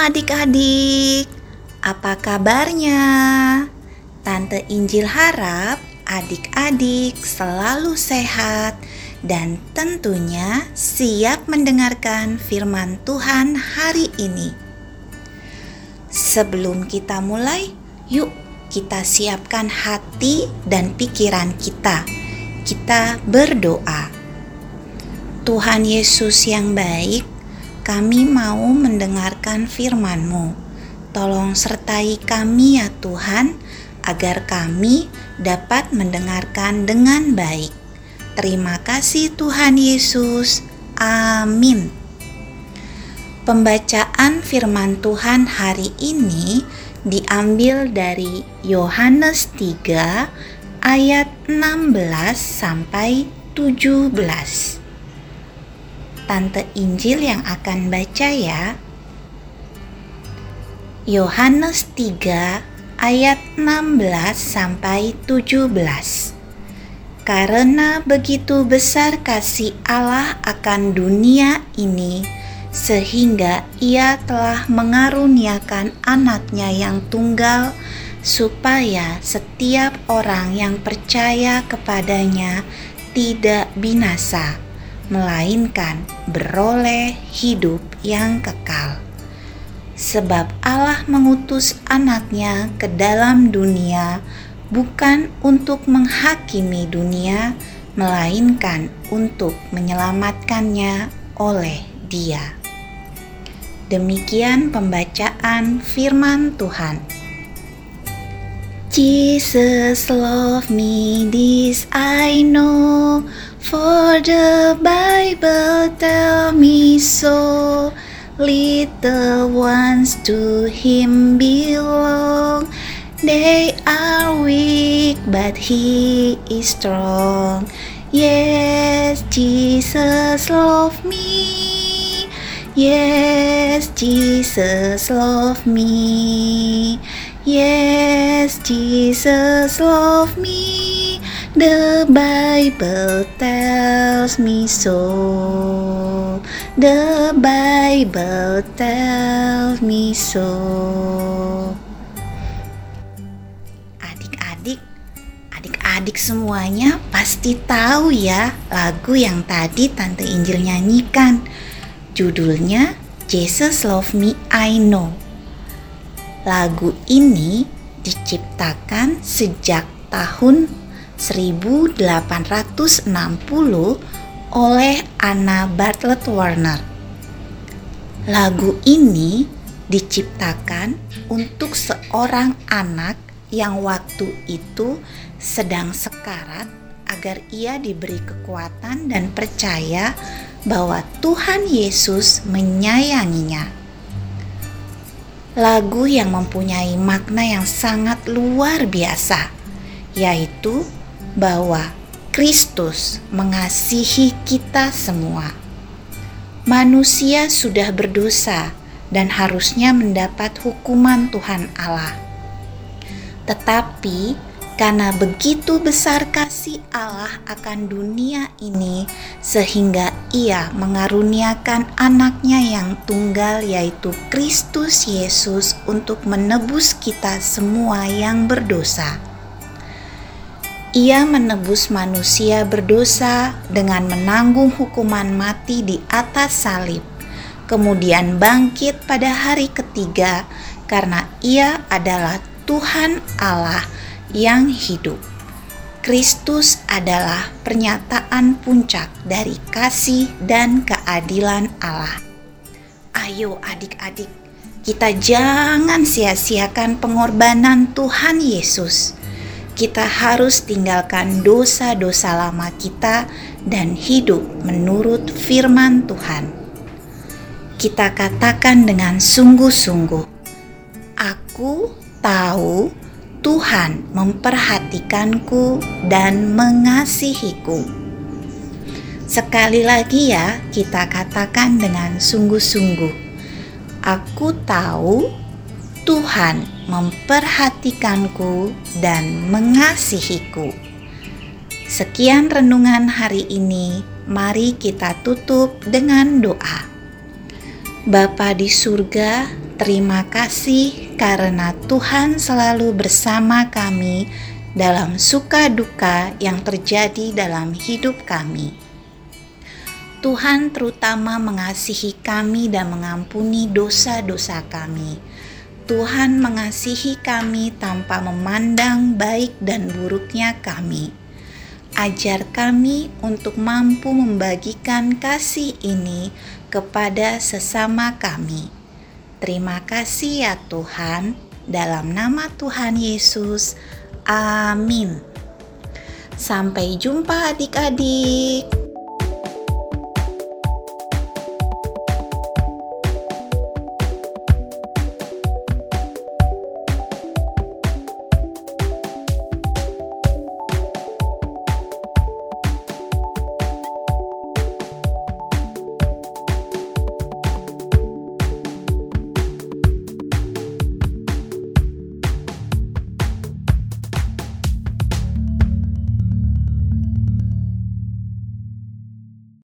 Adik-adik, apa kabarnya? Tante Injil harap adik-adik selalu sehat dan tentunya siap mendengarkan firman Tuhan hari ini. Sebelum kita mulai, yuk kita siapkan hati dan pikiran kita. Kita berdoa. Tuhan Yesus yang baik, kami mau mendengarkan firman-Mu. Tolong sertai kami ya Tuhan, agar kami dapat mendengarkan dengan baik. Terima kasih Tuhan Yesus. Amin. Pembacaan firman Tuhan hari ini diambil dari Yohanes 3 ayat 16 sampai 17. Tante Injil yang akan baca ya. Yohanes 3 ayat 16 sampai 17. Karena begitu besar kasih Allah akan dunia ini sehingga ia telah mengaruniakan anaknya yang tunggal supaya setiap orang yang percaya kepadanya tidak binasa melainkan beroleh hidup yang kekal. Sebab Allah mengutus anaknya ke dalam dunia bukan untuk menghakimi dunia, melainkan untuk menyelamatkannya oleh dia. Demikian pembacaan firman Tuhan. Jesus love me, this I know, for the Bible tell me so. Little ones to him belong, they are weak, but he is strong. Yes, Jesus love me. Yes, Jesus love me. Yes, Jesus love me. The Bible tells me so. The Bible tells me so. Adik-adik, adik-adik semuanya pasti tahu ya lagu yang tadi Tante Injil nyanyikan. Judulnya Jesus Love Me I Know. Lagu ini diciptakan sejak tahun 1860 oleh Anna Bartlett Warner. Lagu ini diciptakan untuk seorang anak yang waktu itu sedang sekarat agar ia diberi kekuatan dan percaya bahwa Tuhan Yesus menyayanginya lagu yang mempunyai makna yang sangat luar biasa, yaitu bahwa Kristus mengasihi kita semua. Manusia sudah berdosa dan harusnya mendapat hukuman Tuhan Allah. Tetapi karena begitu besar kasih Allah akan dunia ini, sehingga Ia mengaruniakan anaknya yang tunggal, yaitu Kristus Yesus, untuk menebus kita semua yang berdosa. Ia menebus manusia berdosa dengan menanggung hukuman mati di atas salib, kemudian bangkit pada hari ketiga, karena Ia adalah Tuhan Allah yang hidup. Kristus adalah pernyataan puncak dari kasih dan keadilan Allah. Ayo, adik-adik, kita jangan sia-siakan pengorbanan Tuhan Yesus. Kita harus tinggalkan dosa-dosa lama kita dan hidup menurut firman Tuhan. Kita katakan dengan sungguh-sungguh, "Aku tahu." Tuhan memperhatikanku dan mengasihiku. Sekali lagi ya, kita katakan dengan sungguh-sungguh. Aku tahu Tuhan memperhatikanku dan mengasihiku. Sekian renungan hari ini. Mari kita tutup dengan doa. Bapa di surga, terima kasih karena Tuhan selalu bersama kami dalam suka duka yang terjadi dalam hidup kami. Tuhan terutama mengasihi kami dan mengampuni dosa-dosa kami. Tuhan mengasihi kami tanpa memandang baik dan buruknya kami. Ajar kami untuk mampu membagikan kasih ini kepada sesama kami. Terima kasih ya Tuhan, dalam nama Tuhan Yesus. Amin. Sampai jumpa adik-adik.